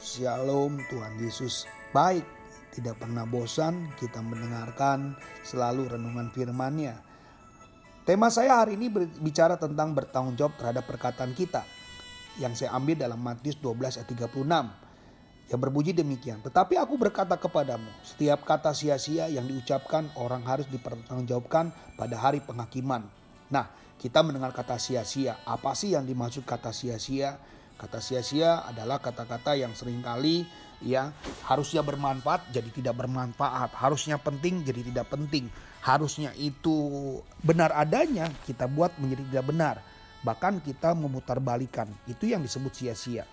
Shalom Tuhan Yesus baik, tidak pernah bosan kita mendengarkan selalu renungan firman-Nya. Tema saya hari ini berbicara tentang bertanggung jawab terhadap perkataan kita yang saya ambil dalam Matius 12 ayat 36 yang berbunyi demikian. Tetapi aku berkata kepadamu, setiap kata sia-sia yang diucapkan orang harus dipertanggungjawabkan pada hari penghakiman. Nah, kita mendengar kata sia-sia. Apa sih yang dimaksud kata sia-sia? Kata sia-sia adalah kata-kata yang sering kali ya harusnya bermanfaat jadi tidak bermanfaat, harusnya penting jadi tidak penting, harusnya itu benar adanya kita buat menjadi tidak benar. Bahkan kita memutarbalikan, itu yang disebut sia-sia.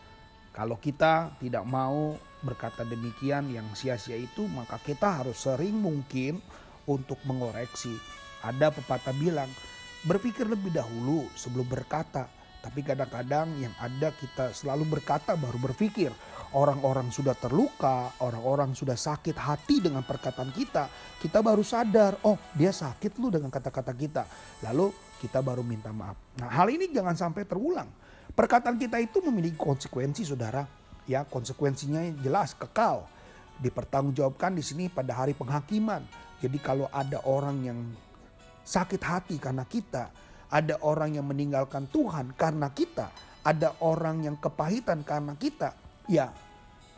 Kalau kita tidak mau berkata demikian yang sia-sia itu, maka kita harus sering mungkin untuk mengoreksi. Ada pepatah bilang, berpikir lebih dahulu sebelum berkata tapi kadang-kadang yang ada kita selalu berkata baru berpikir. Orang-orang sudah terluka, orang-orang sudah sakit hati dengan perkataan kita. Kita baru sadar, oh dia sakit lu dengan kata-kata kita. Lalu kita baru minta maaf. Nah hal ini jangan sampai terulang. Perkataan kita itu memiliki konsekuensi saudara. Ya konsekuensinya jelas kekal. Dipertanggungjawabkan di sini pada hari penghakiman. Jadi kalau ada orang yang sakit hati karena kita, ada orang yang meninggalkan Tuhan karena kita, ada orang yang kepahitan karena kita, ya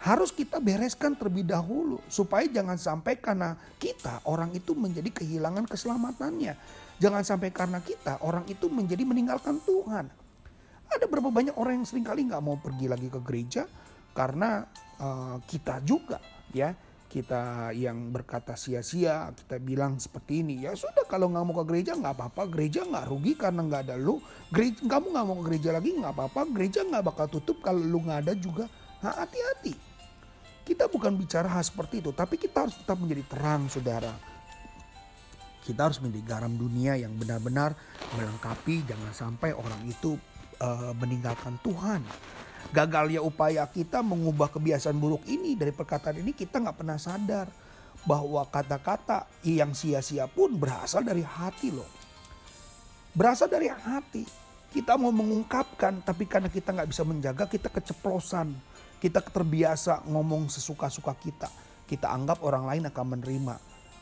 harus kita bereskan terlebih dahulu supaya jangan sampai karena kita orang itu menjadi kehilangan keselamatannya. Jangan sampai karena kita orang itu menjadi meninggalkan Tuhan. Ada berapa banyak orang yang sering kali nggak mau pergi lagi ke gereja karena uh, kita juga ya kita yang berkata sia-sia, kita bilang seperti ini. Ya sudah kalau nggak mau ke gereja nggak apa-apa, gereja nggak rugi karena nggak ada lu. Gereja, kamu nggak mau ke gereja lagi nggak apa-apa, gereja nggak bakal tutup kalau lu nggak ada juga. Nah, hati-hati. Kita bukan bicara hal seperti itu, tapi kita harus tetap menjadi terang, saudara. Kita harus menjadi garam dunia yang benar-benar melengkapi, jangan sampai orang itu uh, meninggalkan Tuhan gagalnya upaya kita mengubah kebiasaan buruk ini dari perkataan ini kita nggak pernah sadar bahwa kata-kata yang sia-sia pun berasal dari hati loh. Berasal dari hati. Kita mau mengungkapkan tapi karena kita nggak bisa menjaga kita keceplosan. Kita terbiasa ngomong sesuka-suka kita. Kita anggap orang lain akan menerima.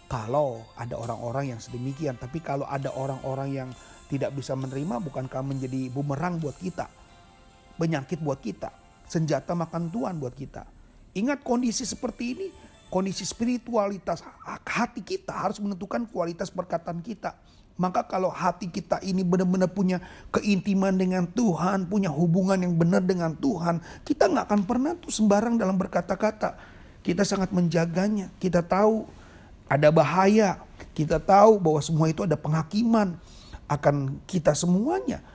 Kalau ada orang-orang yang sedemikian. Tapi kalau ada orang-orang yang tidak bisa menerima bukankah menjadi bumerang buat kita penyakit buat kita, senjata makan Tuhan buat kita. Ingat kondisi seperti ini, kondisi spiritualitas hati kita harus menentukan kualitas perkataan kita. Maka kalau hati kita ini benar-benar punya keintiman dengan Tuhan, punya hubungan yang benar dengan Tuhan, kita nggak akan pernah tuh sembarang dalam berkata-kata. Kita sangat menjaganya. Kita tahu ada bahaya. Kita tahu bahwa semua itu ada penghakiman akan kita semuanya.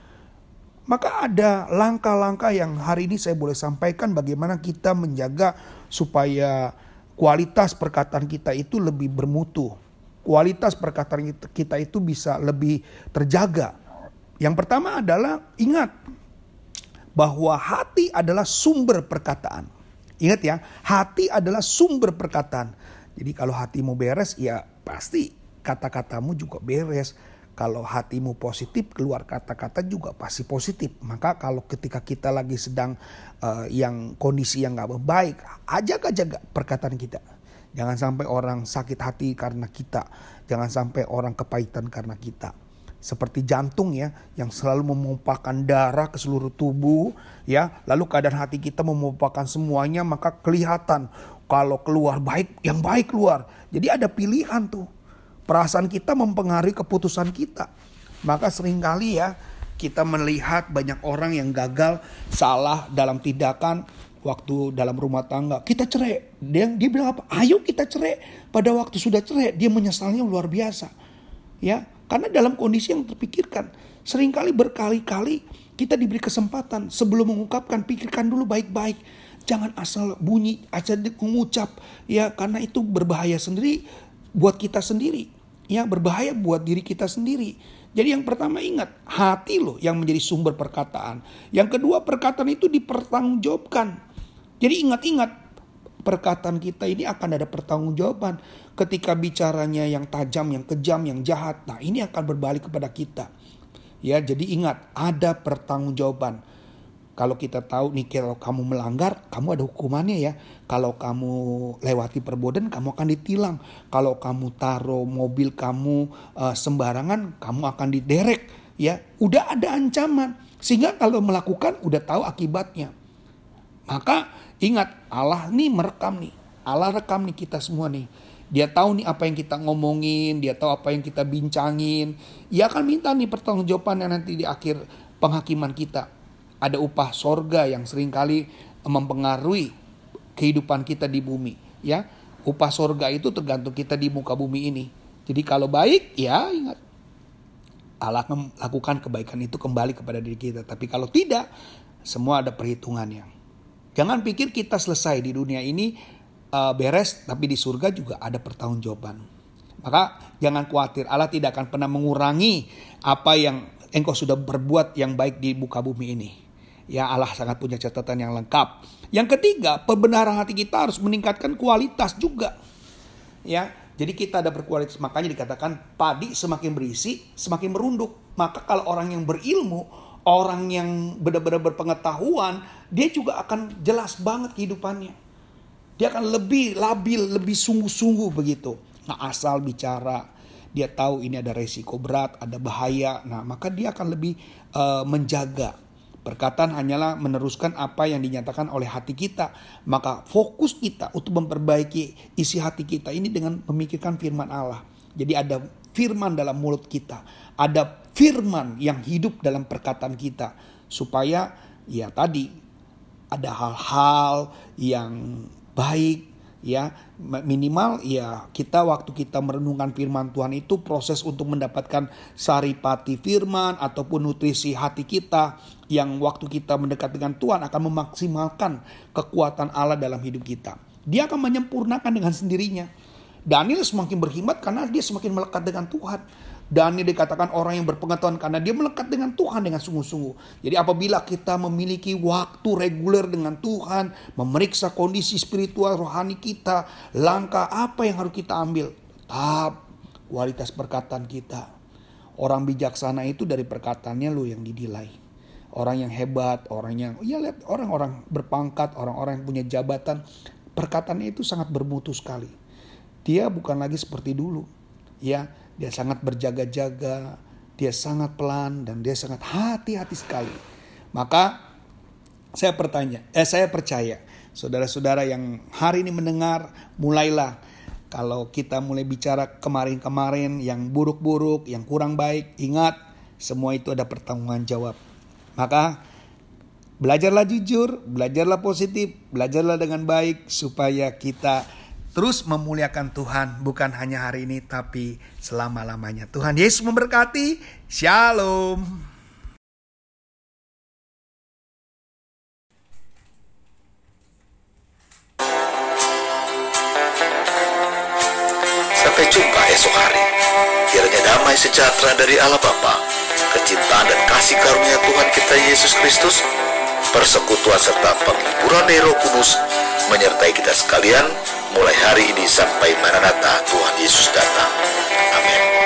Maka ada langkah-langkah yang hari ini saya boleh sampaikan bagaimana kita menjaga supaya kualitas perkataan kita itu lebih bermutu. Kualitas perkataan kita itu bisa lebih terjaga. Yang pertama adalah ingat bahwa hati adalah sumber perkataan. Ingat ya, hati adalah sumber perkataan. Jadi kalau hatimu beres ya pasti kata-katamu juga beres kalau hatimu positif, keluar kata-kata juga pasti positif. Maka kalau ketika kita lagi sedang uh, yang kondisi yang nggak baik, ajak aja perkataan kita. Jangan sampai orang sakit hati karena kita. Jangan sampai orang kepahitan karena kita. Seperti jantung ya, yang selalu memumpahkan darah ke seluruh tubuh ya. Lalu keadaan hati kita memumpahkan semuanya, maka kelihatan kalau keluar baik, yang baik keluar. Jadi ada pilihan tuh Perasaan kita mempengaruhi keputusan kita. Maka sering kali ya kita melihat banyak orang yang gagal salah dalam tindakan waktu dalam rumah tangga. Kita cerai. Dia, dia bilang apa? Ayo kita cerai. Pada waktu sudah cerai dia menyesalnya luar biasa. Ya, karena dalam kondisi yang terpikirkan. Seringkali berkali-kali kita diberi kesempatan sebelum mengungkapkan pikirkan dulu baik-baik. Jangan asal bunyi, aja mengucap ya karena itu berbahaya sendiri buat kita sendiri ya berbahaya buat diri kita sendiri. Jadi yang pertama ingat, hati loh yang menjadi sumber perkataan. Yang kedua perkataan itu dipertanggungjawabkan. Jadi ingat-ingat perkataan kita ini akan ada pertanggungjawaban ketika bicaranya yang tajam, yang kejam, yang jahat. Nah, ini akan berbalik kepada kita. Ya, jadi ingat ada pertanggungjawaban. Kalau kita tahu nih kalau kamu melanggar, kamu ada hukumannya ya. Kalau kamu lewati perbodan, kamu akan ditilang. Kalau kamu taruh mobil kamu uh, sembarangan, kamu akan diderek ya. Udah ada ancaman. Sehingga kalau melakukan udah tahu akibatnya. Maka ingat Allah nih merekam nih. Allah rekam nih kita semua nih. Dia tahu nih apa yang kita ngomongin, dia tahu apa yang kita bincangin. Ia akan minta nih pertanggungjawabannya nanti di akhir penghakiman kita ada upah sorga yang sering kali mempengaruhi kehidupan kita di bumi ya. Upah sorga itu tergantung kita di muka bumi ini. Jadi kalau baik ya ingat Allah akan lakukan kebaikan itu kembali kepada diri kita. Tapi kalau tidak semua ada perhitungannya. Jangan pikir kita selesai di dunia ini uh, beres tapi di surga juga ada pertanggungjawaban. Maka jangan khawatir Allah tidak akan pernah mengurangi apa yang engkau sudah berbuat yang baik di muka bumi ini Ya Allah sangat punya catatan yang lengkap. Yang ketiga, pembenaran hati kita harus meningkatkan kualitas juga. Ya, jadi kita ada berkualitas. Makanya dikatakan padi semakin berisi, semakin merunduk. Maka kalau orang yang berilmu, orang yang benar-benar berpengetahuan, dia juga akan jelas banget kehidupannya. Dia akan lebih labil, lebih sungguh-sungguh begitu. Nah asal bicara, dia tahu ini ada resiko berat, ada bahaya. Nah maka dia akan lebih uh, menjaga Perkataan hanyalah meneruskan apa yang dinyatakan oleh hati kita. Maka fokus kita untuk memperbaiki isi hati kita ini dengan memikirkan firman Allah. Jadi ada firman dalam mulut kita. Ada firman yang hidup dalam perkataan kita. Supaya ya tadi ada hal-hal yang baik ya minimal ya kita waktu kita merenungkan firman Tuhan itu proses untuk mendapatkan saripati firman ataupun nutrisi hati kita yang waktu kita mendekat dengan Tuhan akan memaksimalkan kekuatan Allah dalam hidup kita. Dia akan menyempurnakan dengan sendirinya. Daniel semakin berkhidmat karena dia semakin melekat dengan Tuhan. Daniel dikatakan orang yang berpengetahuan karena dia melekat dengan Tuhan dengan sungguh-sungguh. Jadi apabila kita memiliki waktu reguler dengan Tuhan, memeriksa kondisi spiritual rohani kita, langkah apa yang harus kita ambil? Tetap kualitas perkataan kita. Orang bijaksana itu dari perkataannya lo yang didilai. Orang yang hebat, orang yang ya lihat orang-orang berpangkat, orang-orang yang punya jabatan, perkataannya itu sangat bermutu sekali. Dia bukan lagi seperti dulu. Ya, dia sangat berjaga-jaga, dia sangat pelan dan dia sangat hati-hati sekali. Maka saya bertanya, eh saya percaya, saudara-saudara yang hari ini mendengar, mulailah kalau kita mulai bicara kemarin-kemarin yang buruk-buruk, yang kurang baik, ingat semua itu ada pertanggungan jawab. Maka belajarlah jujur, belajarlah positif, belajarlah dengan baik supaya kita terus memuliakan Tuhan bukan hanya hari ini tapi selama-lamanya. Tuhan Yesus memberkati. Shalom. Sampai jumpa esok hari. Kiranya damai sejahtera dari Allah Bapa, kecintaan dan kasih karunia Tuhan kita Yesus Kristus, persekutuan serta penghiburan dari Roh Kudus menyertai kita sekalian mulai hari ini sampai Maranatha Tuhan Yesus datang. Amin.